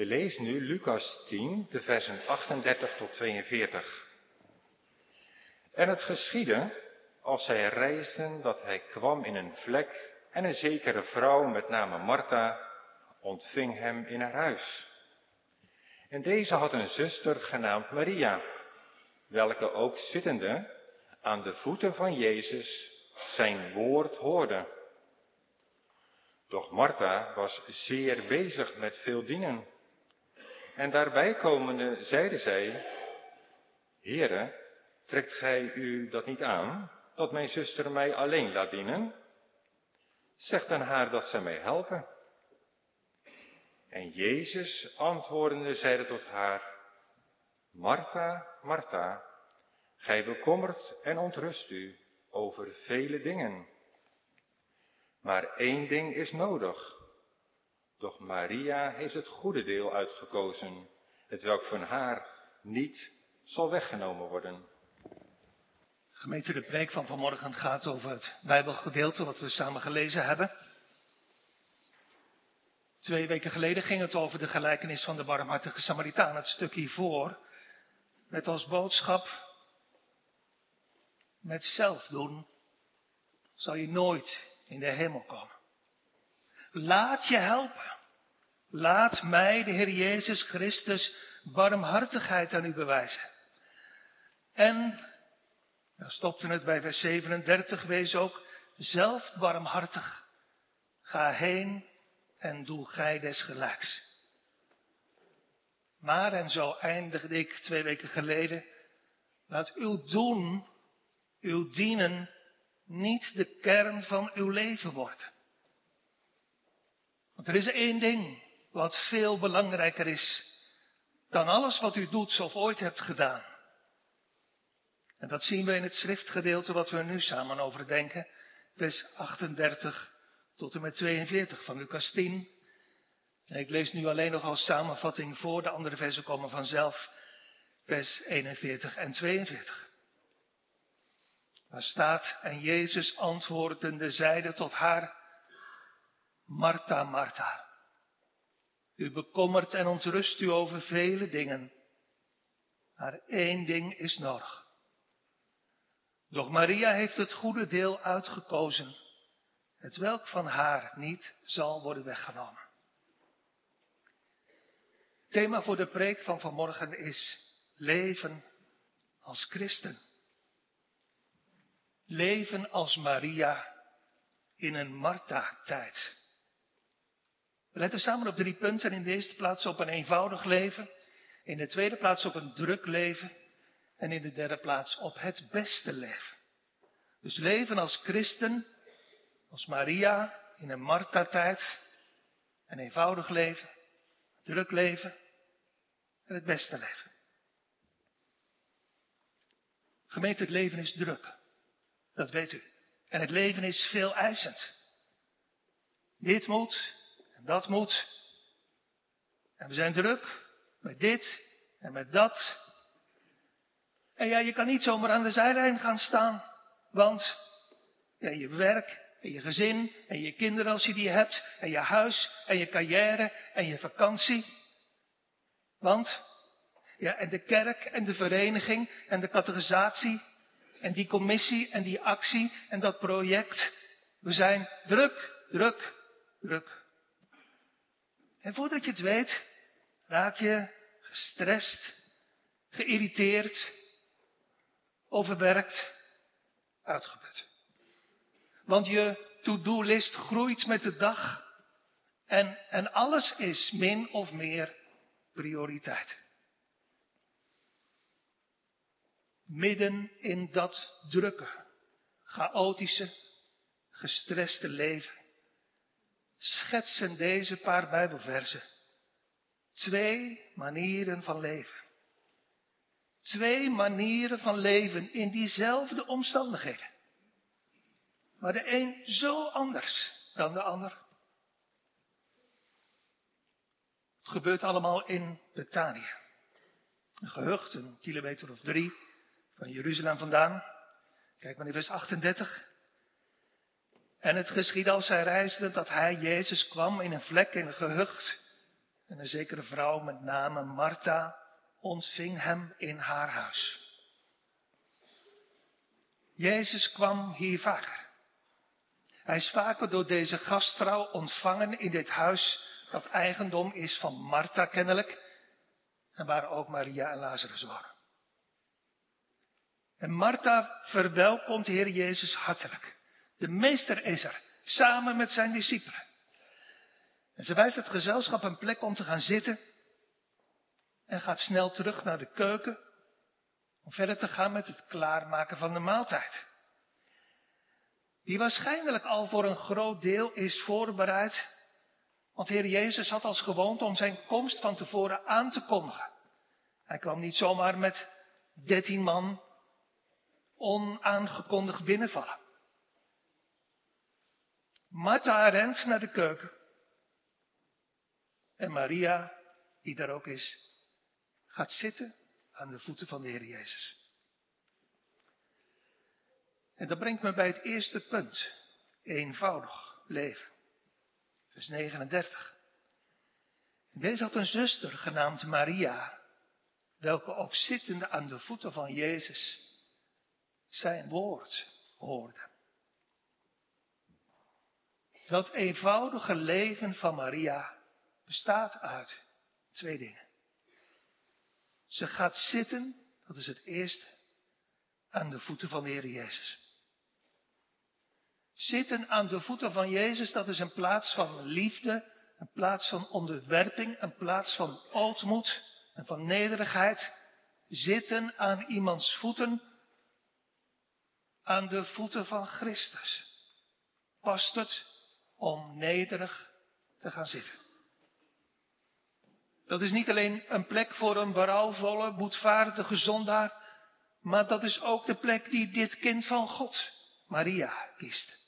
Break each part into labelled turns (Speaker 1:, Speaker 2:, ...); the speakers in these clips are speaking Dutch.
Speaker 1: We lezen nu Lucas 10, de versen 38 tot 42. En het geschiedde, als zij reisden, dat hij kwam in een vlek en een zekere vrouw met name Martha ontving hem in haar huis. En deze had een zuster genaamd Maria, welke ook zittende aan de voeten van Jezus zijn woord hoorde. Doch Martha was zeer bezig met veel dingen. En daarbij komende zeide zij, Heere, trekt gij u dat niet aan, dat mijn zuster mij alleen laat dienen? Zeg dan haar dat zij mij helpen. En Jezus antwoordende zeide tot haar, Martha, Martha, gij bekommert en ontrust u over vele dingen. Maar één ding is nodig. Doch Maria heeft het goede deel uitgekozen, het welk van haar niet zal weggenomen worden.
Speaker 2: Gemeente, de preek van vanmorgen gaat over het Bijbelgedeelte wat we samen gelezen hebben. Twee weken geleden ging het over de gelijkenis van de barmhartige Samaritaan, het stuk hiervoor, met als boodschap, met zelf doen zal je nooit in de hemel komen. Laat je helpen. Laat mij, de Heer Jezus Christus, barmhartigheid aan u bewijzen. En, dan stopte het bij vers 37, wees ook zelf barmhartig. Ga heen en doe gij desgelijks. Maar, en zo eindigde ik twee weken geleden, laat uw doen, uw dienen, niet de kern van uw leven worden. Want er is één ding wat veel belangrijker is dan alles wat u doet of ooit hebt gedaan. En dat zien we in het schriftgedeelte wat we nu samen overdenken, vers 38 tot en met 42 van Lucas 10. En ik lees nu alleen nog als samenvatting voor, de andere versen komen vanzelf, vers 41 en 42. Waar staat, en Jezus antwoordende zeide tot haar, Martha, Martha, u bekommert en ontrust u over vele dingen, maar één ding is nodig. Doch Maria heeft het goede deel uitgekozen, het welk van haar niet zal worden weggenomen. Thema voor de preek van vanmorgen is leven als christen. Leven als Maria in een Martha-tijd. We letten samen op drie punten. In de eerste plaats op een eenvoudig leven. In de tweede plaats op een druk leven. En in de derde plaats op het beste leven. Dus leven als christen, als Maria in een Martha-tijd. Een eenvoudig leven, druk leven en het beste leven. Gemeente, het leven is druk. Dat weet u. En het leven is veel eisend. Dit moet dat moet. En we zijn druk met dit en met dat. En ja, je kan niet zomaar aan de zijlijn gaan staan. Want ja, je werk en je gezin en je kinderen als je die hebt. En je huis en je carrière en je vakantie. Want ja, en de kerk en de vereniging en de categorisatie en die commissie en die actie en dat project. We zijn druk, druk, druk. En voordat je het weet, raak je gestrest, geïrriteerd, overwerkt, uitgeput. Want je to-do-list groeit met de dag en, en alles is min of meer prioriteit. midden in dat drukke, chaotische, gestreste leven, schetsen deze paar Bijbelversen twee manieren van leven. Twee manieren van leven in diezelfde omstandigheden. Maar de een zo anders dan de ander. Het gebeurt allemaal in Betanië. Een gehucht, een kilometer of drie van Jeruzalem vandaan. Kijk maar in vers 38. En het geschiedde als zij reisden dat hij, Jezus, kwam in een vlek in een gehucht. En een zekere vrouw met name Martha ontving hem in haar huis. Jezus kwam hier vaker. Hij is vaker door deze gastvrouw ontvangen in dit huis dat eigendom is van Martha kennelijk en waar ook Maria en Lazarus waren. En Martha verwelkomt de Heer Jezus hartelijk. De meester is er, samen met zijn discipelen. En ze wijst het gezelschap een plek om te gaan zitten en gaat snel terug naar de keuken om verder te gaan met het klaarmaken van de maaltijd. Die waarschijnlijk al voor een groot deel is voorbereid, want Heer Jezus had als gewoonte om zijn komst van tevoren aan te kondigen. Hij kwam niet zomaar met dertien man onaangekondigd binnenvallen. Martha rent naar de keuken. En Maria, die daar ook is, gaat zitten aan de voeten van de Heer Jezus. En dat brengt me bij het eerste punt. Eenvoudig leven. Vers 39. Deze had een zuster genaamd Maria, welke ook zittende aan de voeten van Jezus zijn woord hoorde. Dat eenvoudige leven van Maria bestaat uit twee dingen. Ze gaat zitten, dat is het eerste, aan de voeten van de Heer Jezus. Zitten aan de voeten van Jezus, dat is een plaats van liefde, een plaats van onderwerping, een plaats van ootmoed en van nederigheid. Zitten aan iemands voeten, aan de voeten van Christus. Past het om nederig te gaan zitten? Dat is niet alleen een plek voor een berouwvolle, boetvaardige zondaar, maar dat is ook de plek die dit kind van God, Maria, kiest.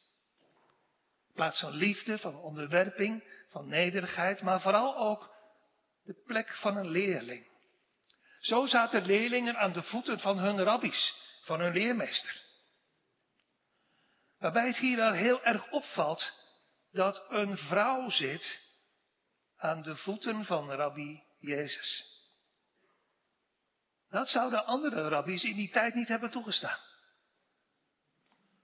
Speaker 2: Plaats van liefde, van onderwerping, van nederigheid, maar vooral ook de plek van een leerling. Zo zaten leerlingen aan de voeten van hun rabbies, van hun leermeester. Waarbij het hier wel heel erg opvalt dat een vrouw zit aan de voeten van rabbi Jezus. Dat zouden andere rabbies in die tijd niet hebben toegestaan.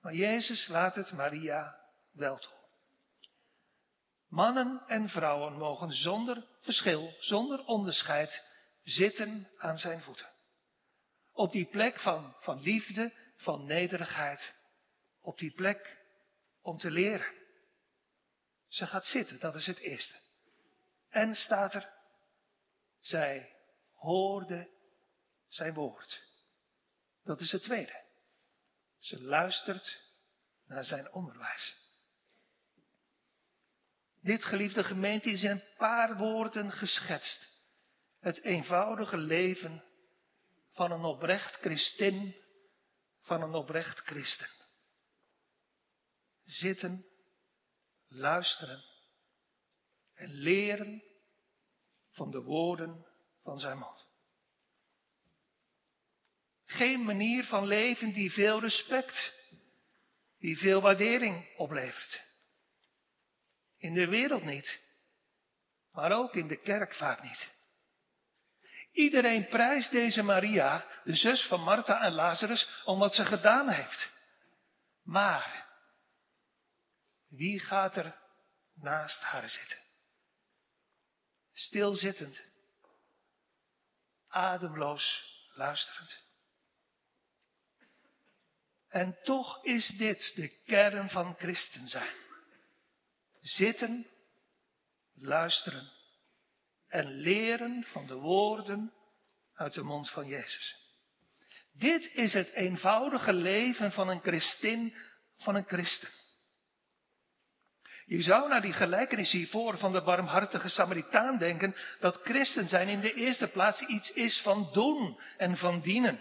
Speaker 2: Maar Jezus laat het Maria wel toe. Mannen en vrouwen mogen zonder verschil, zonder onderscheid zitten aan zijn voeten. Op die plek van, van liefde, van nederigheid. Op die plek om te leren. Ze gaat zitten, dat is het eerste. En staat er, zij hoorde zijn woord. Dat is het tweede. Ze luistert naar zijn onderwijs. Dit geliefde gemeente is in een paar woorden geschetst. Het eenvoudige leven van een oprecht christin, van een oprecht christen. Zitten, luisteren en leren van de woorden van zijn mond. Geen manier van leven die veel respect, die veel waardering oplevert. In de wereld niet, maar ook in de kerk vaak niet. Iedereen prijst deze Maria, de zus van Martha en Lazarus, om wat ze gedaan heeft. Maar, wie gaat er naast haar zitten? Stilzittend, ademloos luisterend. En toch is dit de kern van christen zijn. Zitten, luisteren en leren van de woorden uit de mond van Jezus. Dit is het eenvoudige leven van een christin, van een christen. Je zou naar die gelijkenis hiervoor van de barmhartige Samaritaan denken dat christen zijn in de eerste plaats iets is van doen en van dienen.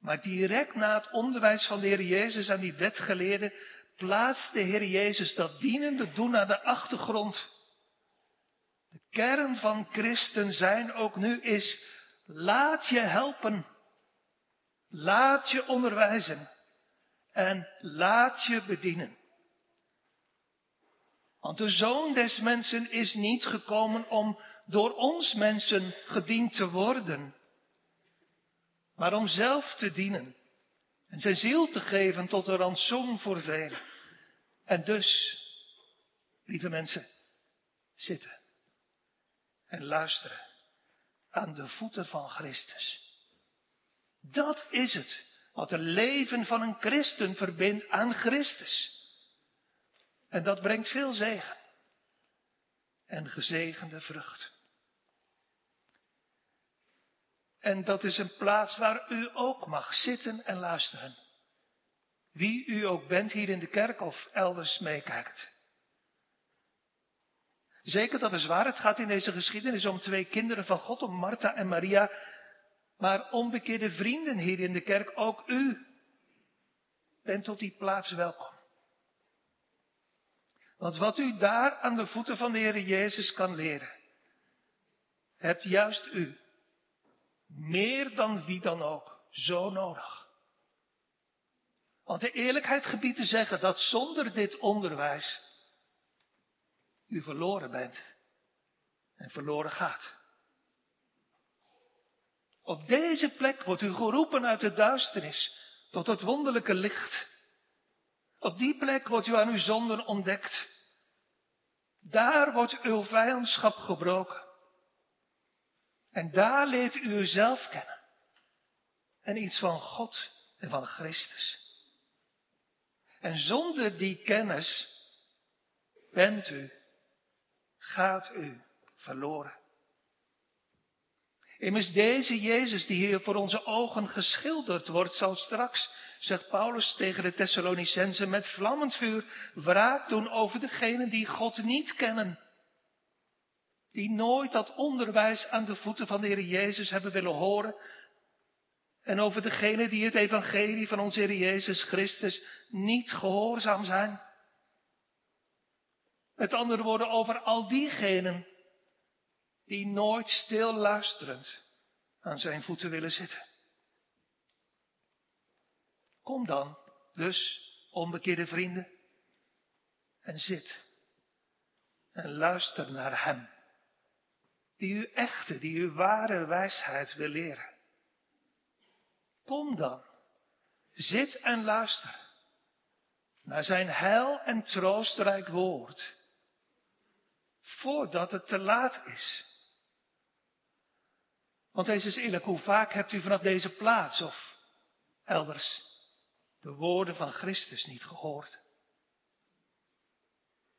Speaker 2: Maar direct na het onderwijs van de Heer Jezus aan die wetgeleerden plaatst de Heer Jezus dat dienende doen naar de achtergrond. De kern van christen zijn ook nu is, laat je helpen. Laat je onderwijzen. En laat je bedienen. Want de zoon des mensen is niet gekomen om door ons mensen gediend te worden, maar om zelf te dienen en zijn ziel te geven tot een rantsoen voor velen. En dus, lieve mensen, zitten en luisteren aan de voeten van Christus. Dat is het wat het leven van een christen verbindt aan Christus. En dat brengt veel zegen en gezegende vrucht. En dat is een plaats waar u ook mag zitten en luisteren. Wie u ook bent hier in de kerk of elders meekijkt. Zeker, dat is waar. Het gaat in deze geschiedenis om twee kinderen van God, om Martha en Maria. Maar onbekeerde vrienden hier in de kerk, ook u bent op die plaats welkom. Want wat u daar aan de voeten van de Heer Jezus kan leren, hebt juist u, meer dan wie dan ook, zo nodig. Want de eerlijkheid gebiedt te zeggen dat zonder dit onderwijs u verloren bent en verloren gaat. Op deze plek wordt u geroepen uit de duisternis tot het wonderlijke licht. Op die plek wordt u aan uw zonden ontdekt. Daar wordt uw vijandschap gebroken. En daar leert u uzelf kennen. En iets van God en van Christus. En zonder die kennis bent u, gaat u verloren. Immers deze Jezus die hier voor onze ogen geschilderd wordt, zal straks, zegt Paulus tegen de Thessalonicenzen, met vlammend vuur wraak doen over degenen die God niet kennen. Die nooit dat onderwijs aan de voeten van de Heer Jezus hebben willen horen. En over degenen die het evangelie van onze Heer Jezus Christus niet gehoorzaam zijn. Met andere woorden, over al diegenen die nooit stil luisterend aan zijn voeten willen zitten. Kom dan, dus, onbekeerde vrienden, en zit en luister naar Hem, die u echte, die u ware wijsheid wil leren. Kom dan, zit en luister naar Zijn heil en troostrijk woord, voordat het te laat is. Want deze is eerlijk, hoe vaak hebt u vanaf deze plaats of elders de woorden van Christus niet gehoord?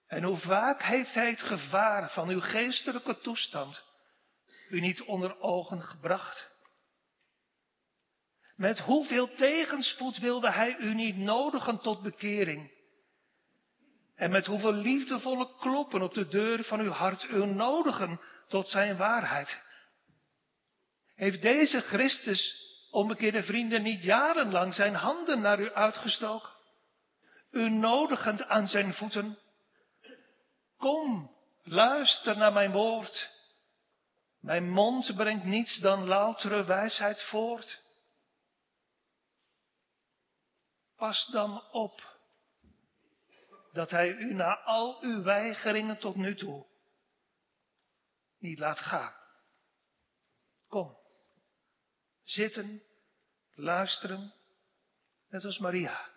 Speaker 2: En hoe vaak heeft Hij het gevaar van uw geestelijke toestand u niet onder ogen gebracht? Met hoeveel tegenspoed wilde Hij u niet nodigen tot bekering? En met hoeveel liefdevolle kloppen op de deur van uw hart u nodigen tot Zijn waarheid? Heeft deze Christus, onbekeerde vrienden, niet jarenlang zijn handen naar u uitgestoken? U nodigend aan zijn voeten. Kom, luister naar mijn woord. Mijn mond brengt niets dan loutere wijsheid voort. Pas dan op dat hij u na al uw weigeringen tot nu toe niet laat gaan. Kom. Zitten, luisteren, net als Maria.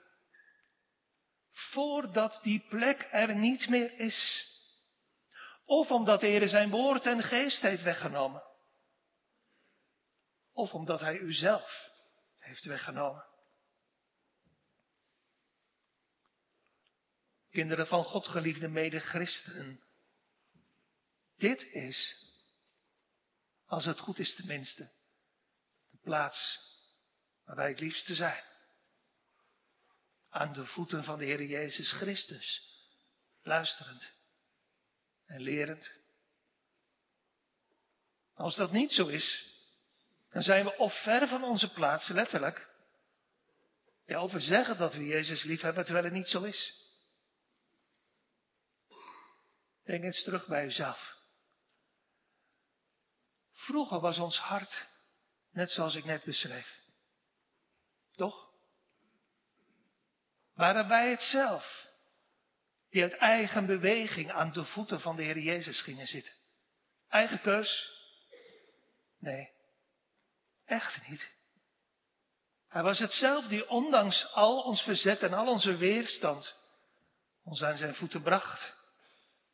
Speaker 2: Voordat die plek er niet meer is. Of omdat de Heer zijn woord en geest heeft weggenomen. Of omdat hij u zelf heeft weggenomen. Kinderen van God, geliefde mede-christenen. Dit is, als het goed is tenminste, plaats waar wij het liefste zijn. Aan de voeten van de Heer Jezus Christus. Luisterend en lerend. Als dat niet zo is, dan zijn we of ver van onze plaats, letterlijk. Ja, of we zeggen dat we Jezus lief hebben, terwijl het niet zo is. Denk eens terug bij uzelf. Vroeger was ons hart Net zoals ik net beschreef. Toch? Waren wij het zelf die uit eigen beweging aan de voeten van de Heer Jezus gingen zitten. Eigen keus? Nee, echt niet. Hij was het zelf die ondanks al ons verzet en al onze weerstand ons aan zijn voeten bracht.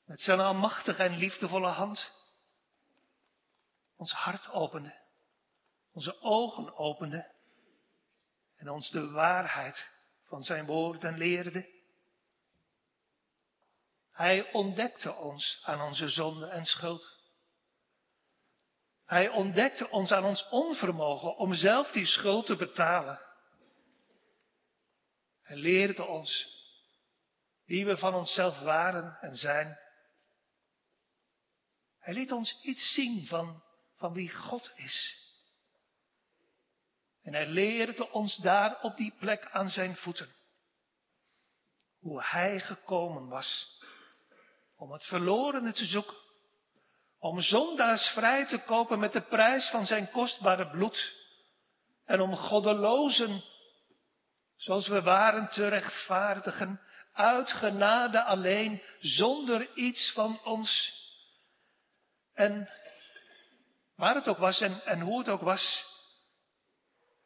Speaker 2: Met zijn almachtige en liefdevolle hand. Ons hart opende. Onze ogen opende. En ons de waarheid van zijn woorden leerde. Hij ontdekte ons aan onze zonde en schuld. Hij ontdekte ons aan ons onvermogen om zelf die schuld te betalen. Hij leerde ons wie we van onszelf waren en zijn. Hij liet ons iets zien van, van wie God is. En hij leerde ons daar op die plek aan zijn voeten. Hoe hij gekomen was om het verlorene te zoeken. Om zondaars vrij te kopen met de prijs van zijn kostbare bloed. En om goddelozen, zoals we waren, te rechtvaardigen. Uit genade alleen, zonder iets van ons. En waar het ook was en, en hoe het ook was,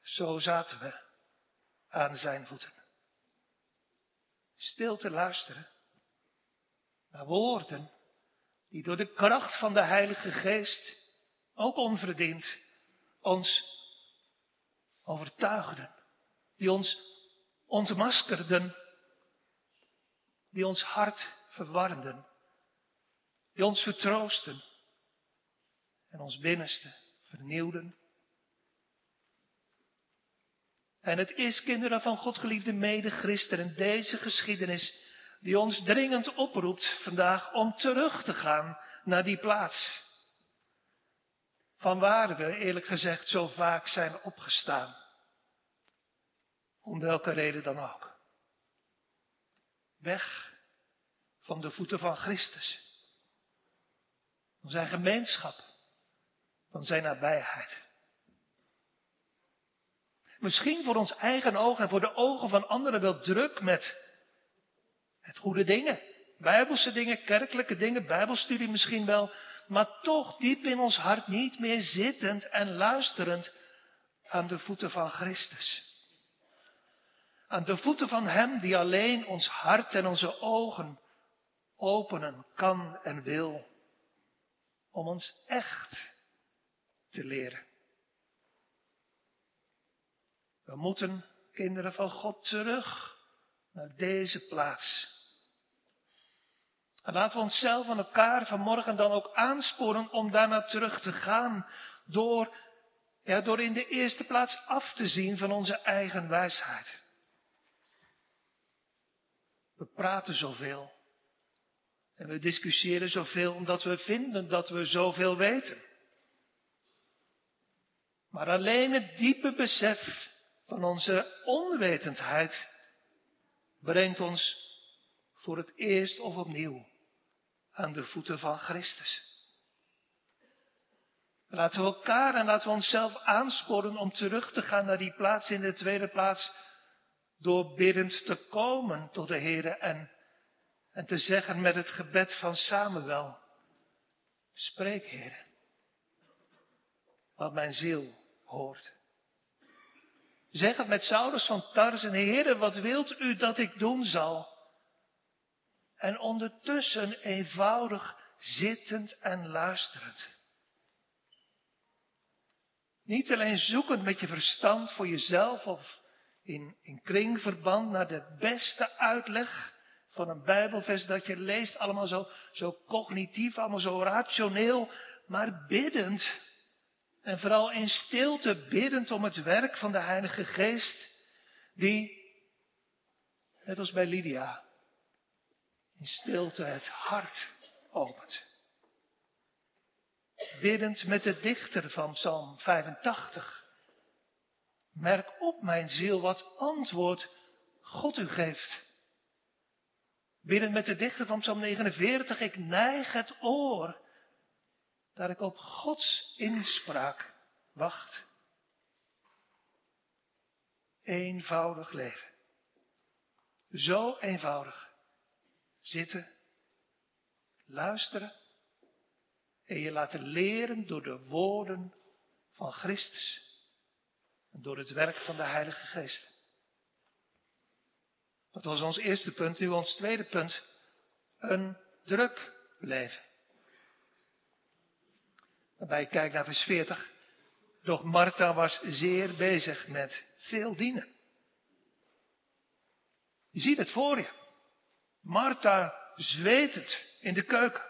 Speaker 2: zo zaten we aan zijn voeten. Stil te luisteren naar woorden die door de kracht van de Heilige Geest, ook onverdiend, ons overtuigden, die ons ontmaskerden, die ons hart verwarden, die ons vertroosten en ons binnenste vernieuwden. En het is, kinderen van God geliefde medechristen, deze geschiedenis die ons dringend oproept vandaag om terug te gaan naar die plaats. Van waar we eerlijk gezegd zo vaak zijn opgestaan. Om welke reden dan ook. Weg van de voeten van Christus. Van zijn gemeenschap. Van zijn nabijheid. Misschien voor ons eigen ogen en voor de ogen van anderen wel druk met het goede dingen. Bijbelse dingen, kerkelijke dingen, bijbelstudie misschien wel. Maar toch diep in ons hart niet meer zittend en luisterend aan de voeten van Christus. Aan de voeten van Hem die alleen ons hart en onze ogen openen kan en wil. Om ons echt te leren. We moeten, kinderen van God, terug naar deze plaats. En laten we onszelf en elkaar vanmorgen dan ook aansporen om daarna terug te gaan. Door, ja, door in de eerste plaats af te zien van onze eigen wijsheid. We praten zoveel. En we discussiëren zoveel omdat we vinden dat we zoveel weten. Maar alleen het diepe besef van onze onwetendheid brengt ons voor het eerst of opnieuw aan de voeten van Christus. Laten we elkaar en laten we onszelf aansporen om terug te gaan naar die plaats in de tweede plaats, door biddend te komen tot de Heer en, en te zeggen met het gebed van Samuel, spreek Heer, wat mijn ziel hoort. Zeg het met Saulus van Tarsen, Heere, wat wilt u dat ik doen zal? En ondertussen eenvoudig zittend en luisterend. Niet alleen zoekend met je verstand voor jezelf of in, in kringverband naar de beste uitleg van een Bijbelvers dat je leest, allemaal zo, zo cognitief, allemaal zo rationeel, maar biddend. En vooral in stilte biddend om het werk van de Heilige Geest, die, net als bij Lydia, in stilte het hart opent. Biddend met de dichter van Psalm 85. Merk op, mijn ziel, wat antwoord God u geeft. Biddend met de dichter van Psalm 49. Ik neig het oor, dat ik op Gods inspraak wacht. Eenvoudig leven. Zo eenvoudig zitten, luisteren en je laten leren door de woorden van Christus en door het werk van de Heilige Geest. Dat was ons eerste punt. Nu ons tweede punt. Een druk leven. Waarbij kijk naar vers 40. Doch Martha was zeer bezig met veel dienen. Je ziet het voor je. Martha zweet het in de keuken.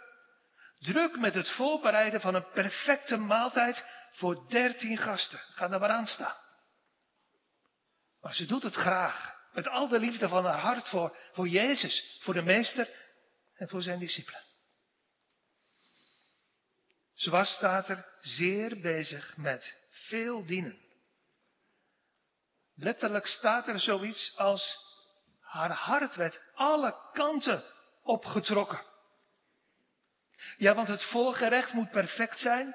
Speaker 2: Druk met het voorbereiden van een perfecte maaltijd voor dertien gasten. Ga daar maar aan staan. Maar ze doet het graag. Met al de liefde van haar hart voor, voor Jezus, voor de Meester en voor zijn discipelen. Was, staat er, zeer bezig met veel dienen. Letterlijk staat er zoiets als haar hart werd alle kanten opgetrokken. Ja, want het voorgerecht moet perfect zijn.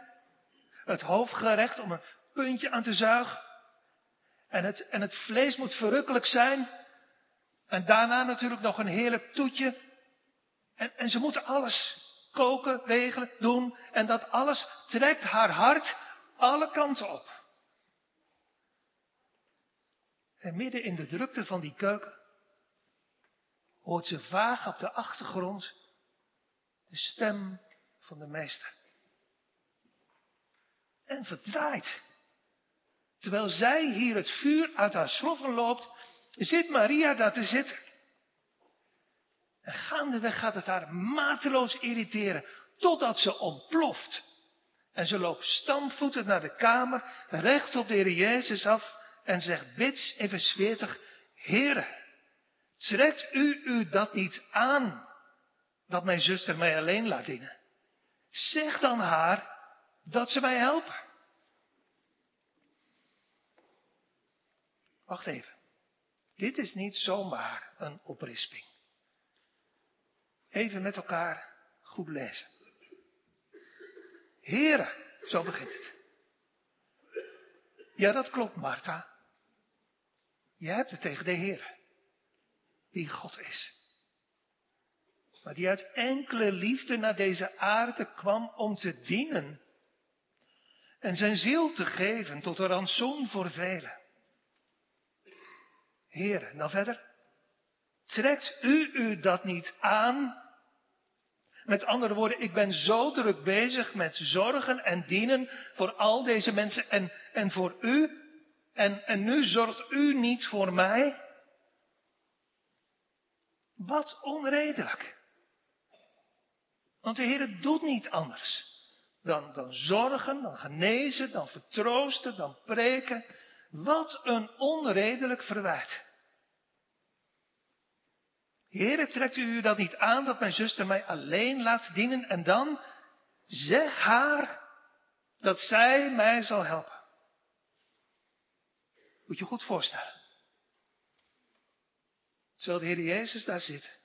Speaker 2: Het hoofdgerecht om een puntje aan te zuigen. En het, en het vlees moet verrukkelijk zijn. En daarna natuurlijk nog een heerlijk toetje. En, en ze moeten alles koken, wegelen, doen. En dat alles trekt haar hart alle kanten op. En midden in de drukte van die keuken hoort ze vaag op de achtergrond de stem van de meester. En verdraait. Terwijl zij hier het vuur uit haar schroffen loopt, zit Maria daar te zitten. En gaandeweg gaat het haar mateloos irriteren, totdat ze ontploft. En ze loopt stampvoetend naar de kamer, recht op de Heer Jezus af en zegt bits even zweetig, Heere, trekt u u dat niet aan, dat mijn zuster mij alleen laat dienen? Zeg dan haar dat ze mij helpen. Wacht even. Dit is niet zomaar een oprisping. Even met elkaar goed lezen. Heren, zo begint het. Ja, dat klopt, Martha. Je hebt het tegen de Heer, die God is. Maar die uit enkele liefde naar deze aarde kwam om te dienen en zijn ziel te geven tot een rantsoen voor velen. Heren, dan verder. Trekt u u dat niet aan? Met andere woorden, ik ben zo druk bezig met zorgen en dienen voor al deze mensen en, en voor u. En, en nu zorgt u niet voor mij? Wat onredelijk. Want de Heer doet niet anders dan, dan zorgen, dan genezen, dan vertroosten, dan preken. Wat een onredelijk verwijt. Heere, trekt u dat niet aan dat mijn zuster mij alleen laat dienen en dan zeg haar dat zij mij zal helpen. Moet je goed voorstellen. Terwijl de Heer Jezus daar zit,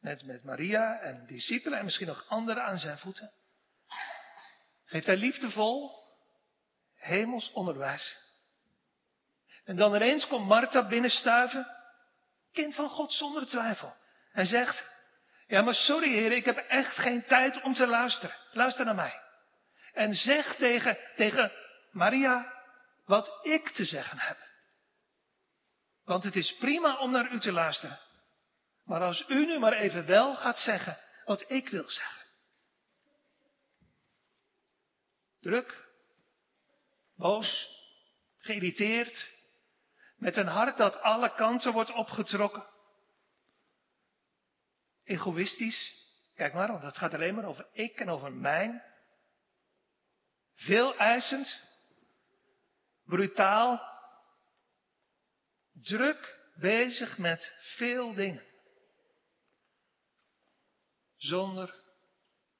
Speaker 2: met, met Maria en discipelen en misschien nog anderen aan zijn voeten, geeft hij liefdevol hemels onderwijs. En dan ineens komt Martha binnenstuiven Kind van God zonder twijfel. En zegt, ja maar sorry heer, ik heb echt geen tijd om te luisteren. Luister naar mij. En zeg tegen, tegen Maria wat ik te zeggen heb. Want het is prima om naar u te luisteren. Maar als u nu maar even wel gaat zeggen wat ik wil zeggen. Druk, boos, geïrriteerd, met een hart dat alle kanten wordt opgetrokken. Egoïstisch. Kijk maar, want het gaat alleen maar over ik en over mijn. Veel eisend. Brutaal. Druk bezig met veel dingen. Zonder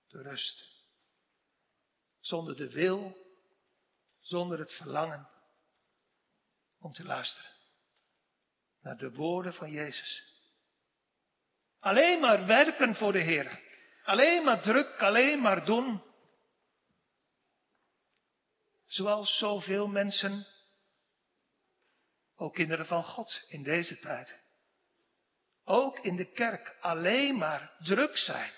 Speaker 2: de rust. Zonder de wil. Zonder het verlangen om te luisteren naar de woorden van Jezus. Alleen maar werken voor de Heer. Alleen maar druk, alleen maar doen. Zoals zoveel mensen, ook kinderen van God in deze tijd, ook in de kerk, alleen maar druk zijn.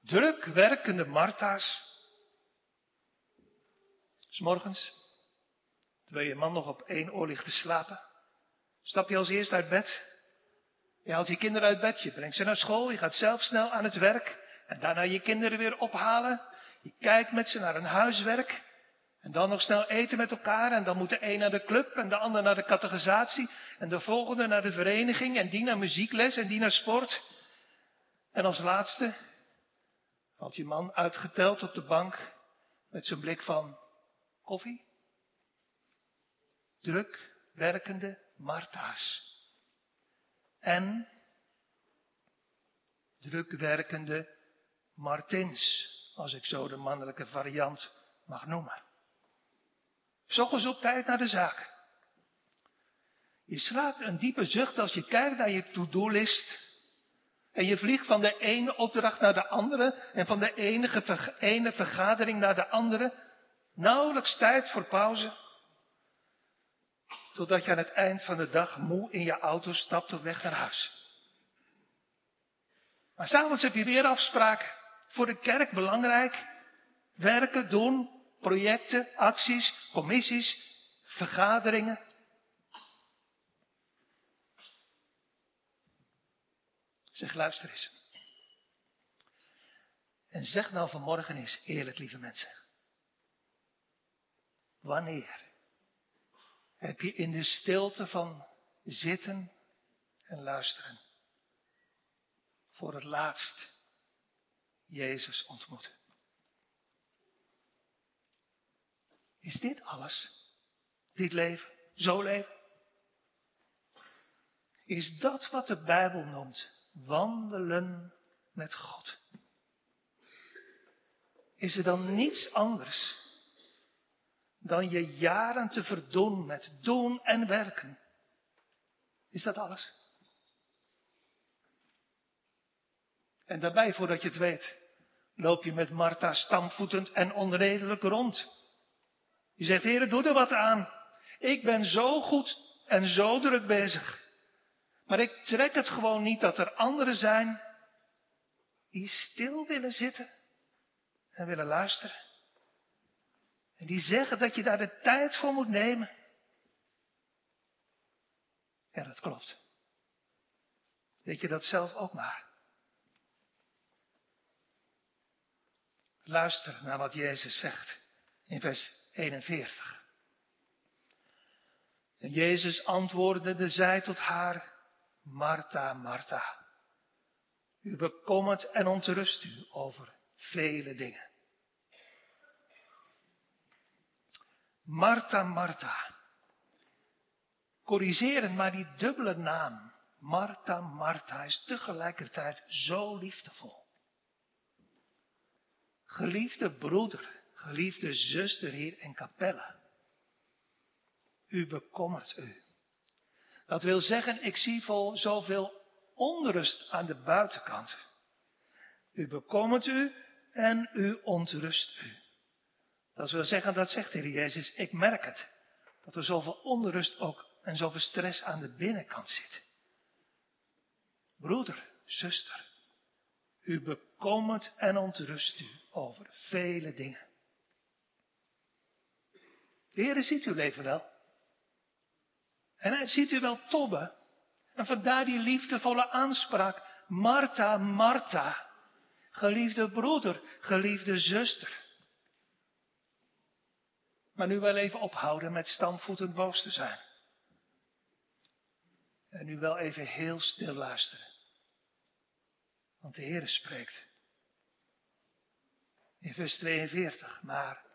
Speaker 2: Druk werkende Martha's. S morgens, terwijl je man nog op één oor ligt te slapen, stap je als eerst uit bed. Je haalt je kinderen uit bed, je brengt ze naar school, je gaat zelf snel aan het werk en daarna je kinderen weer ophalen. Je kijkt met ze naar een huiswerk en dan nog snel eten met elkaar en dan moet de een naar de club en de ander naar de catechisatie en de volgende naar de vereniging en die naar muziekles en die naar sport. En als laatste valt je man uitgeteld op de bank met zijn blik van koffie. Druk werkende Martha's. En druk werkende Martins, als ik zo de mannelijke variant mag noemen. Zochtens op tijd naar de zaak. Je slaakt een diepe zucht als je kijkt naar je to-do-list. En je vliegt van de ene opdracht naar de andere en van de ene vergadering naar de andere. Nauwelijks tijd voor pauze. Totdat je aan het eind van de dag moe in je auto stapt op weg naar huis. Maar s'avonds heb je weer afspraak. Voor de kerk belangrijk. Werken, doen, projecten, acties, commissies, vergaderingen. Zeg, luister eens. En zeg nou vanmorgen eens eerlijk, lieve mensen. Wanneer heb je in de stilte van zitten en luisteren voor het laatst Jezus ontmoet? Is dit alles? Dit leven? Zo leven? Is dat wat de Bijbel noemt wandelen met God? Is er dan niets anders dan je jaren te verdoen met doen en werken? Is dat alles? En daarbij, voordat je het weet, loop je met Martha stampvoetend en onredelijk rond. Je zegt, heren, doe er wat aan. Ik ben zo goed en zo druk bezig. Maar ik trek het gewoon niet dat er anderen zijn die stil willen zitten en willen luisteren. En die zeggen dat je daar de tijd voor moet nemen. Ja, dat klopt. Weet je dat zelf ook maar. Luister naar wat Jezus zegt in vers 41. En Jezus antwoordde, zei tot haar, Martha, Martha, u bekommert en ontrust u over vele dingen. Martha, Martha. Corrigerend, maar die dubbele naam, Martha, Martha, is tegelijkertijd zo liefdevol. Geliefde broeder, Geliefde zuster hier in Capelle. U bekommert u. Dat wil zeggen, ik zie vol zoveel onrust aan de buitenkant. U bekommert u en u ontrust u. Dat wil zeggen, dat zegt de Heer Jezus, ik merk het. Dat er zoveel onrust ook en zoveel stress aan de binnenkant zit. Broeder, zuster, u bekommert en ontrust u over vele dingen. De Heer ziet uw leven wel. En hij ziet u wel tobben. En vandaar die liefdevolle aanspraak. Martha, Martha. Geliefde broeder, geliefde zuster. Maar nu wel even ophouden met stampvoetend boos te zijn. En nu wel even heel stil luisteren. Want de Heer spreekt. In vers 42, maar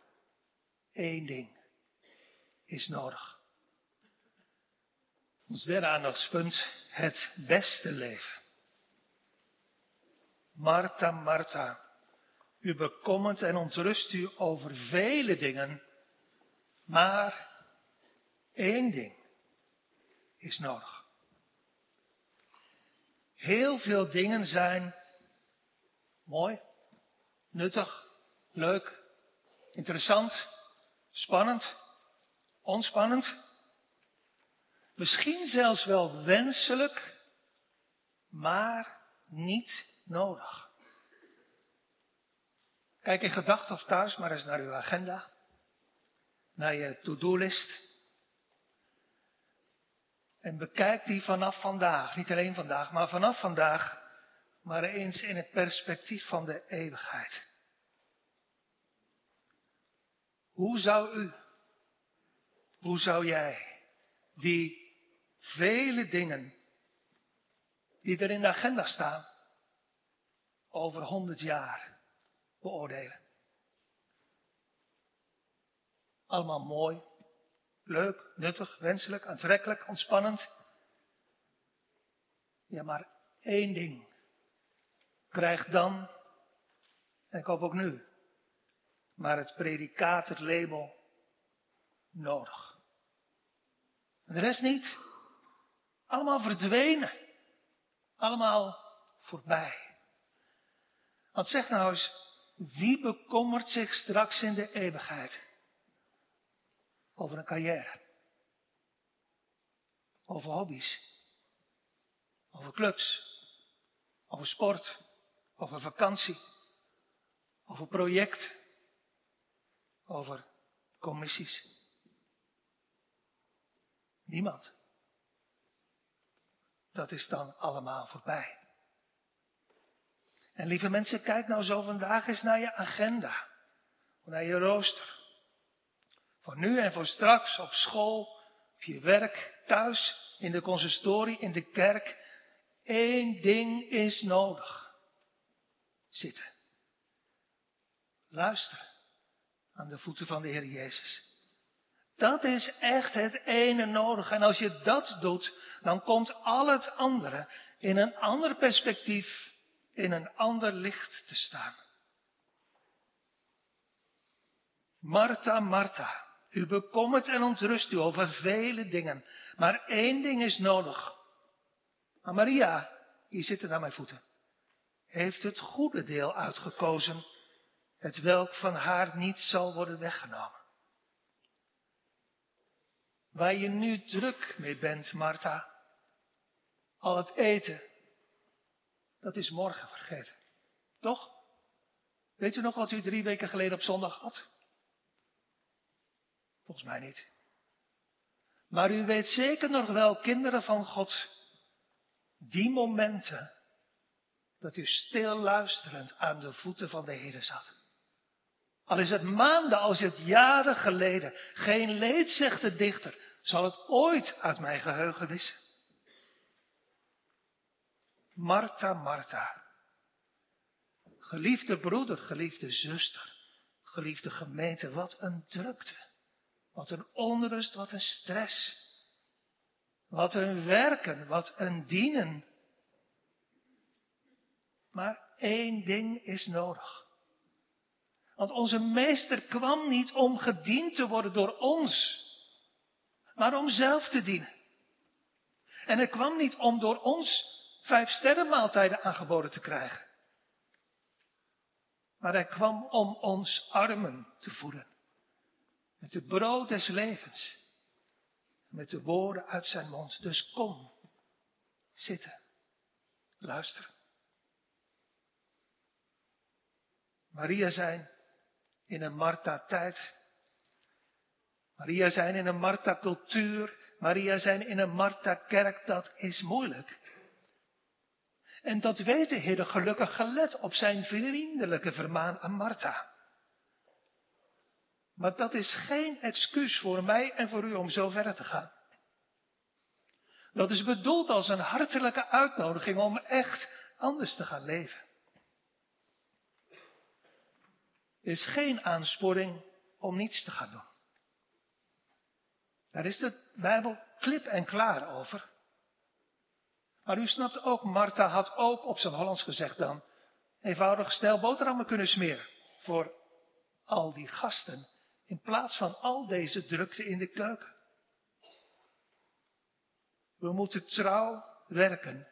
Speaker 2: één ding is nodig. Ons derde aandachtspunt, het beste leven. Martha, Martha, u bekommert en ontrust u over vele dingen, maar één ding is nodig. Heel veel dingen zijn mooi, nuttig, leuk, interessant, spannend ontspannend, misschien zelfs wel wenselijk maar niet nodig. Kijk in gedachten of thuis maar eens naar uw agenda, naar je to-do-list. En bekijk die vanaf vandaag, niet alleen vandaag, maar vanaf vandaag, maar eens in het perspectief van de eeuwigheid. Hoe zou u, hoe zou jij die vele dingen die er in de agenda staan over honderd jaar beoordelen? Allemaal mooi, leuk, nuttig, wenselijk, aantrekkelijk, ontspannend. Ja, maar één ding krijgt dan, en ik hoop ook nu, maar het predicaat, het label, nodig. En de rest niet. Allemaal verdwenen. Allemaal voorbij. Want zeg nou eens, wie bekommert zich straks in de eeuwigheid over een carrière? Over hobby's? Over clubs? Over sport? Over vakantie? Over projecten? Over commissies? Niemand. Dat is dan allemaal voorbij. En lieve mensen, kijk nou zo vandaag eens naar je agenda. Naar je rooster. Voor nu en voor straks, op school, op je werk, thuis, in de consistorie, in de kerk. Eén ding is nodig. Zitten. Luisteren aan de voeten van de Heer Jezus. Dat is echt het ene nodig. En als je dat doet, dan komt al het andere in een ander perspectief, in een ander licht te staan. Martha, Martha, u bekommert en ontrust u over vele dingen, maar één ding is nodig. Maar Maria, hier zitten aan mijn voeten, heeft het goede deel uitgekozen, het welk van haar niet zal worden weggenomen. Waar je nu druk mee bent, Martha. Al het eten, dat is morgen vergeten. Toch? Weet u nog wat u drie weken geleden op zondag had? Volgens mij niet. Maar u weet zeker nog wel, kinderen van God, die momenten dat u stil luisterend aan de voeten van de Heer zat. Al is het maanden, al is het jaren geleden. Geen leed, zegt de dichter, zal het ooit uit mijn geheugen wissen. Martha, Martha. Geliefde broeder, geliefde zuster, geliefde gemeente, wat een drukte. Wat een onrust, wat een stress. Wat een werken, wat een dienen. Maar één ding is nodig. Want onze meester kwam niet om gediend te worden door ons, maar om zelf te dienen. En hij kwam niet om door ons vijf sterrenmaaltijden aangeboden te krijgen. Maar hij kwam om ons armen te voeden. Met het brood des levens. Met de woorden uit zijn mond. Dus kom, zitten, luisteren. Maria zijn, in een Martha-tijd. Maria zijn in een Martha-cultuur. Maria zijn in een Martha-kerk, dat is moeilijk. En dat weet de Heer gelukkig gelet op zijn vriendelijke vermaan aan Martha. Maar dat is geen excuus voor mij en voor u om zo verder te gaan. Dat is bedoeld als een hartelijke uitnodiging om echt anders te gaan leven. is geen aansporing om niets te gaan doen. Daar is de Bijbel klip en klaar over. Maar u snapt ook, Martha had ook op zijn Hollands gezegd dan, eenvoudig snel boterhammen kunnen smeren voor al die gasten, in plaats van al deze drukte in de keuken. We moeten trouw werken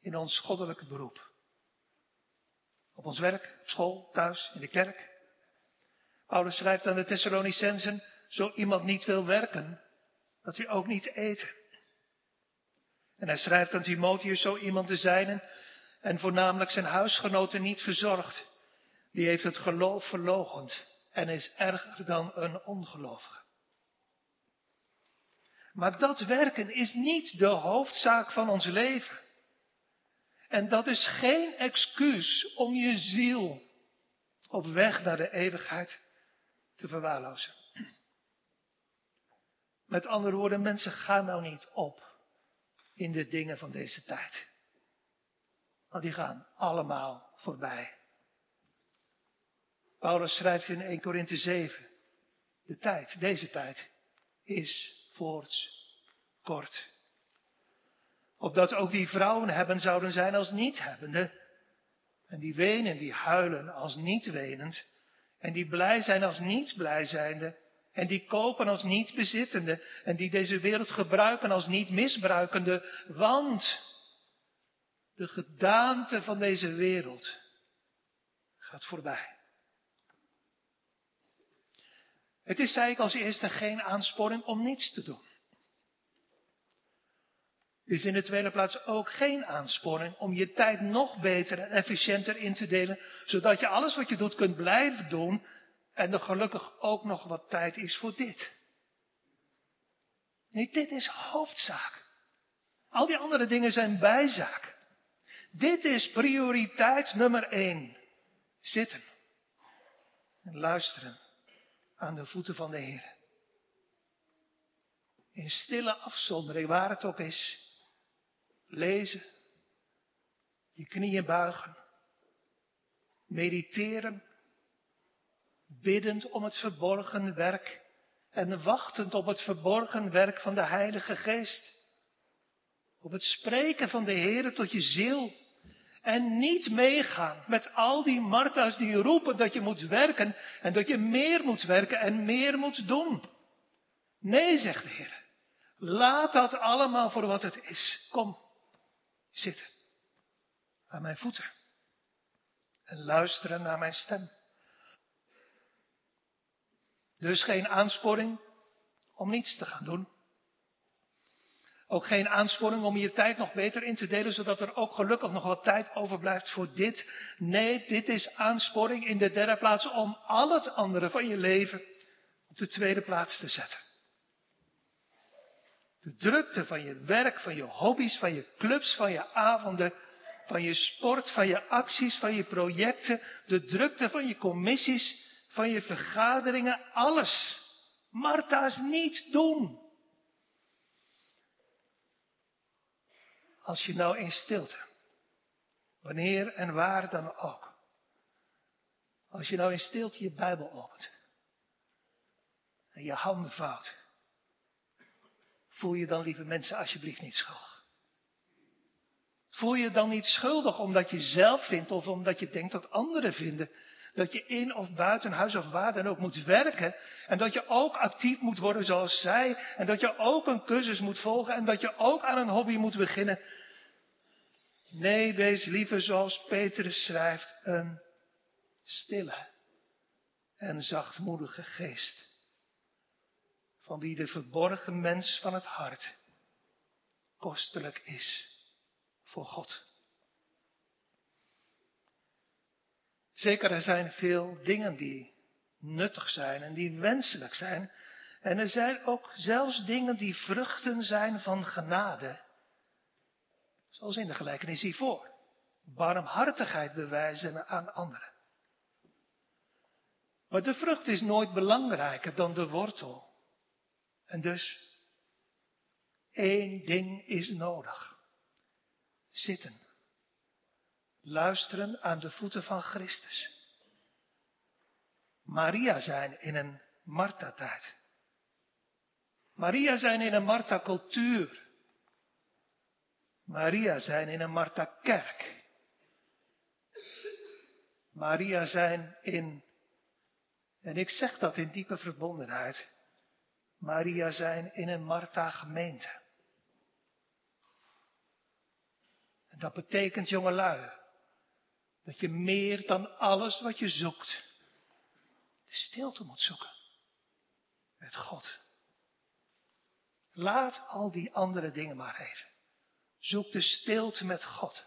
Speaker 2: in ons goddelijke beroep. Op ons werk, op school, thuis, in de kerk. Paulus schrijft aan de Thessalonicensen, zo iemand niet wil werken, dat hij ook niet eten. En hij schrijft aan Timotheus zo iemand te zijn en voornamelijk zijn huisgenoten niet verzorgd. Die heeft het geloof verlogend en is erger dan een ongelovige. Maar dat werken is niet de hoofdzaak van ons leven. En dat is geen excuus om je ziel op weg naar de eeuwigheid te verwaarlozen. Met andere woorden, mensen gaan nou niet op in de dingen van deze tijd. Want die gaan allemaal voorbij. Paulus schrijft in 1 Korinthe 7, de tijd, deze tijd, is voorts kort. Opdat ook die vrouwen hebben zouden zijn als niet hebbende. En die wenen, die huilen als niet wenend. En die blij zijn als niet blij zijnde. En die kopen als niet bezittende. En die deze wereld gebruiken als niet misbruikende. Want de gedaante van deze wereld gaat voorbij. Het is, zei ik als eerste, geen aansporing om niets te doen. Het is in de tweede plaats ook geen aansporing om je tijd nog beter en efficiënter in te delen, zodat je alles wat je doet kunt blijven doen en er gelukkig ook nog wat tijd is voor dit. Nee, dit is hoofdzaak. Al die andere dingen zijn bijzaak. Dit is prioriteit nummer één. Zitten en luisteren aan de voeten van de Heer. In stille afzondering, waar het ook is. Lezen. Je knieën buigen. Mediteren. Biddend om het verborgen werk. En wachtend op het verborgen werk van de Heilige Geest. Op het spreken van de Heer tot je ziel. En niet meegaan met al die Martha's die roepen dat je moet werken en dat je meer moet werken en meer moet doen. Nee, zegt de Heer. Laat dat allemaal voor wat het is. Kom, zitten aan mijn voeten en luisteren naar mijn stem. Dus geen aansporing om niets te gaan doen. Ook geen aansporing om je tijd nog beter in te delen, zodat er ook gelukkig nog wat tijd overblijft voor dit. Nee, dit is aansporing in de derde plaats om al het andere van je leven op de tweede plaats te zetten. De drukte van je werk, van je hobby's, van je clubs, van je avonden, van je sport, van je acties, van je projecten, de drukte van je commissies, van je vergaderingen, alles. Martha's niet doen. Als je nou in stilte, wanneer en waar dan ook, als je nou in stilte je Bijbel opent en je handen vouwt, voel je dan, lieve mensen, alsjeblieft niet schuldig. Voel je dan niet schuldig omdat je zelf vindt of omdat je denkt dat anderen vinden dat je in of buiten huis of waar dan ook moet werken. En dat je ook actief moet worden zoals zij. En dat je ook een cursus moet volgen. En dat je ook aan een hobby moet beginnen. Nee, wees liever zoals Petrus schrijft. Een stille en zachtmoedige geest. Van wie de verborgen mens van het hart kostelijk is voor God. Zeker, er zijn veel dingen die nuttig zijn en die wenselijk zijn. En er zijn ook zelfs dingen die vruchten zijn van genade. Zoals in de gelijkenis hiervoor. Barmhartigheid bewijzen aan anderen. Maar de vrucht is nooit belangrijker dan de wortel. En dus, één ding is nodig. Zitten luisteren aan de voeten van Christus. Maria zijn in een Marta-tijd. Maria zijn in een Marta-cultuur. Maria zijn in een Marta-kerk. Maria zijn in, en ik zeg dat in diepe verbondenheid, Maria zijn in een Marta-gemeente. En dat betekent, jongelui, dat je meer dan alles wat je zoekt, de stilte moet zoeken. Met God. Laat al die andere dingen maar even. Zoek de stilte met God.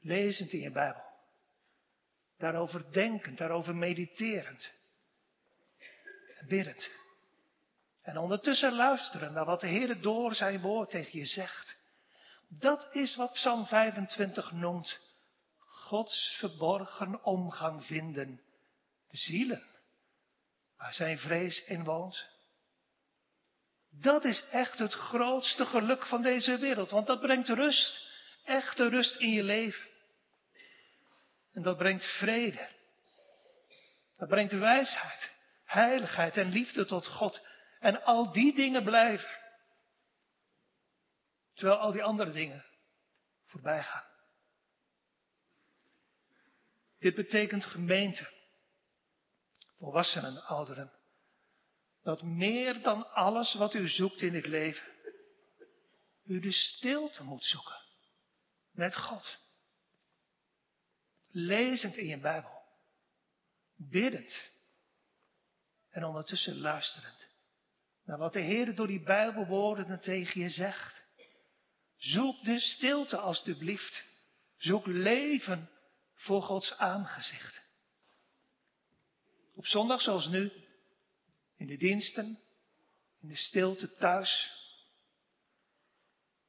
Speaker 2: Lezend in je Bijbel. Daarover denkend, daarover mediterend. En biddend. En ondertussen luisteren naar wat de Heer door zijn woord tegen je zegt. Dat is wat Psalm 25 noemt. Gods verborgen omgang vinden. Zielen. Waar zijn vrees in woont. Dat is echt het grootste geluk van deze wereld. Want dat brengt rust. Echte rust in je leven. En dat brengt vrede. Dat brengt wijsheid, heiligheid en liefde tot God. En al die dingen blijven. Terwijl al die andere dingen voorbij gaan. Dit betekent gemeente, volwassenen, ouderen, dat meer dan alles wat u zoekt in het leven, u de stilte moet zoeken met God. Lezend in je Bijbel, biddend en ondertussen luisterend naar wat de Heer door die Bijbelwoorden tegen je zegt. Zoek de stilte alstublieft. Zoek leven voor Gods aangezicht. Op zondag zoals nu, in de diensten, in de stilte thuis.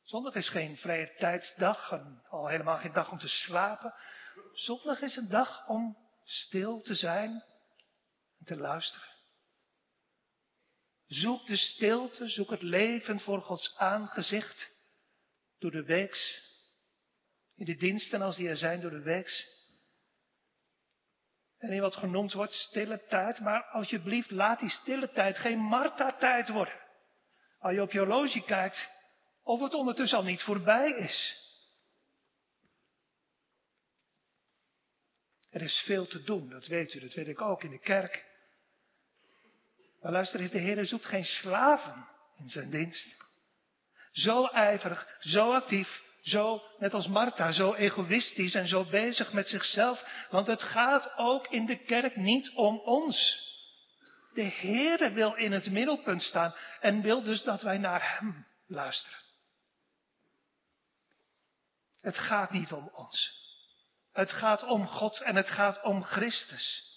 Speaker 2: Zondag is geen vrije tijdsdag en al helemaal geen dag om te slapen. Zondag is een dag om stil te zijn en te luisteren. Zoek de stilte, zoek het leven voor Gods aangezicht door de weeks. In de diensten als die er zijn door de weeks. En in wat genoemd wordt stille tijd. Maar alsjeblieft laat die stille tijd geen Marta-tijd worden. Als je op je horloge kijkt of het ondertussen al niet voorbij is. Er is veel te doen, dat weet u, dat weet ik ook in de kerk. Maar luister eens, de Heer zoekt geen slaven in zijn dienst. Zo ijverig, zo actief, zo, net als Martha, zo egoïstisch en zo bezig met zichzelf. Want het gaat ook in de kerk niet om ons. De Heere wil in het middelpunt staan en wil dus dat wij naar Hem luisteren. Het gaat niet om ons. Het gaat om God en het gaat om Christus.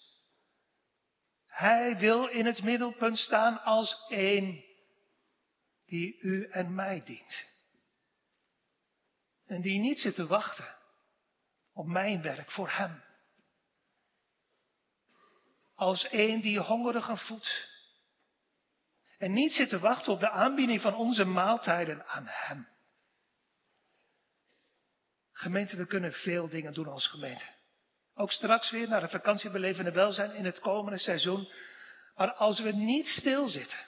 Speaker 2: Hij wil in het middelpunt staan als één die u en mij dient. En die niet zit te wachten op mijn werk voor hem. Als één die hongerigen voedt. En niet zit te wachten op de aanbieding van onze maaltijden aan hem. Gemeente, we kunnen veel dingen doen als gemeente. Ook straks weer naar de vakantiebelevende welzijn in het komende seizoen. Maar als we niet stilzitten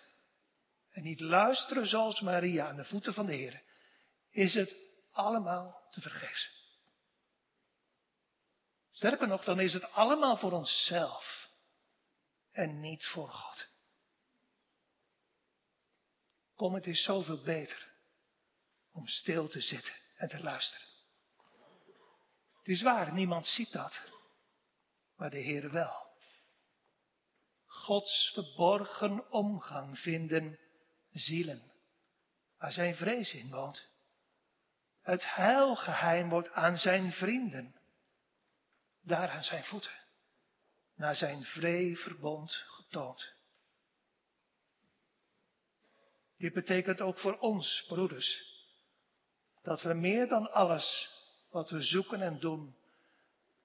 Speaker 2: en niet luisteren zoals Maria aan de voeten van de Heer, is het allemaal te vergeefs. Sterker nog, dan is het allemaal voor onszelf en niet voor God. Kom, het is zoveel beter om stil te zitten en te luisteren. Het is waar, niemand ziet dat maar de Heer wel. Gods verborgen omgang vinden zielen, waar zijn vrees in woont. Het heilgeheim wordt aan zijn vrienden, daar aan zijn voeten, naar zijn vree verbond getoond. Dit betekent ook voor ons, broeders, dat we meer dan alles wat we zoeken en doen,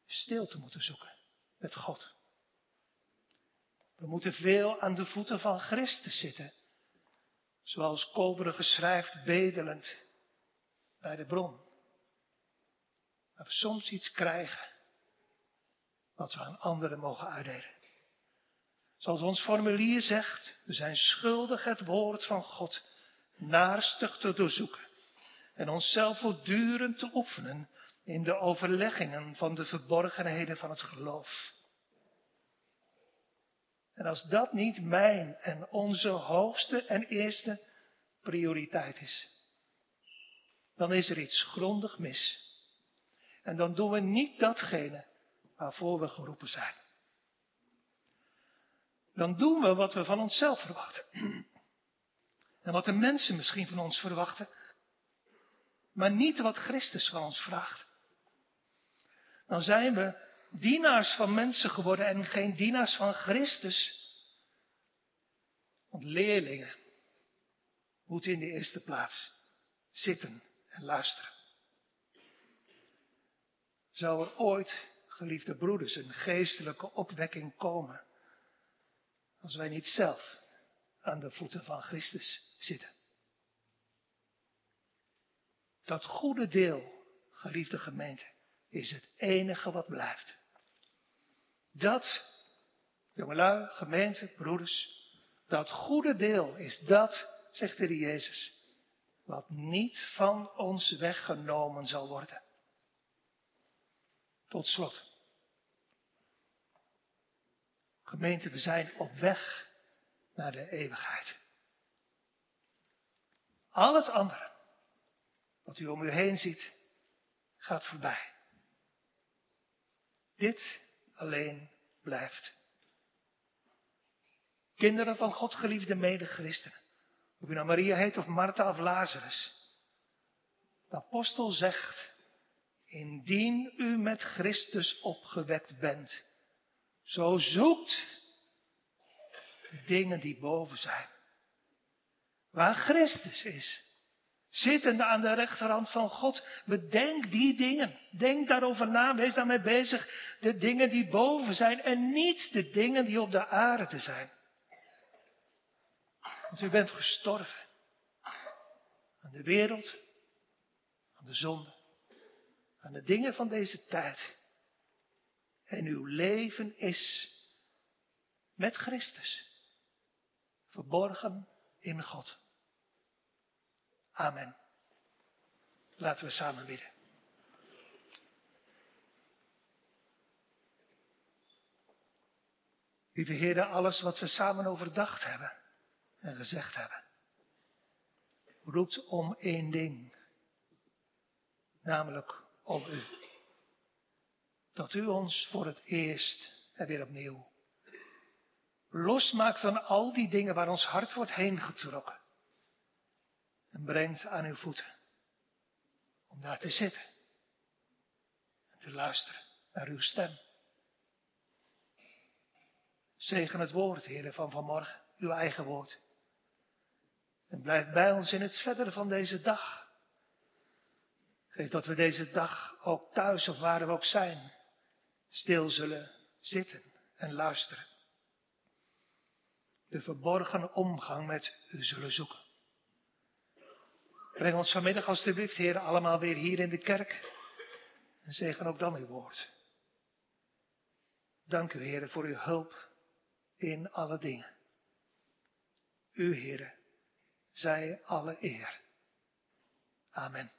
Speaker 2: stilte moeten zoeken met God. We moeten veel aan de voeten van Christus zitten. Zoals Koberige schrijft, bedelend bij de bron. Dat we soms iets krijgen wat we aan anderen mogen uitdelen. Zoals ons formulier zegt, we zijn schuldig het woord van God naarstig te doorzoeken en onszelf voortdurend te oefenen in de overleggingen van de verborgenheden van het geloof. En als dat niet mijn en onze hoogste en eerste prioriteit is, dan is er iets grondig mis. En dan doen we niet datgene waarvoor we geroepen zijn. Dan doen we wat we van onszelf verwachten. En wat de mensen misschien van ons verwachten. maar niet wat Christus van ons vraagt. Dan zijn we dienaars van mensen geworden en geen dienaars van Christus. Want leerlingen moeten in de eerste plaats zitten en luisteren. Zou er ooit, geliefde broeders, een geestelijke opwekking komen als wij niet zelf aan de voeten van Christus zitten? Dat goede deel, geliefde gemeente, is het enige wat blijft. Dat, jongelui, gemeente, broeders, dat goede deel is dat, zegt de Jezus, wat niet van ons weggenomen zal worden. Tot slot. Gemeente, we zijn op weg naar de eeuwigheid. Al het andere, wat u om u heen ziet, gaat voorbij. Dit alleen blijft. Kinderen van God, geliefde medechristenen. Of u nou Maria heet of Martha of Lazarus. De apostel zegt, indien u met Christus opgewekt bent, zo zoekt de dingen die boven zijn. Waar Christus is, zittende aan de rechterhand van God, bedenk die dingen. Denk daarover na, wees daarmee bezig. De dingen die boven zijn en niet de dingen die op de aarde zijn. Want u bent gestorven. Aan de wereld, aan de zonde, aan de dingen van deze tijd. En uw leven is met Christus. Verborgen in God. Amen. Laten we samen bidden. Lieve Heer, alles wat we samen overdacht hebben en gezegd hebben, roept om één ding, namelijk om U. Dat U ons voor het eerst en weer opnieuw losmaakt van al die dingen waar ons hart wordt heen getrokken en brengt aan uw voeten. Om daar te zitten en te luisteren naar uw stem. Zegen het woord, heren, van vanmorgen, uw eigen woord. En blijf bij ons in het verdere van deze dag. Geef dat we deze dag ook thuis of waar we ook zijn, stil zullen zitten en luisteren. De verborgen omgang met u zullen zoeken. Breng ons vanmiddag alstublieft, Heer, allemaal weer hier in de kerk. En zegen ook dan uw woord. Dank u, Heer, voor uw hulp in alle dingen. U, Heer, zij alle eer. Amen.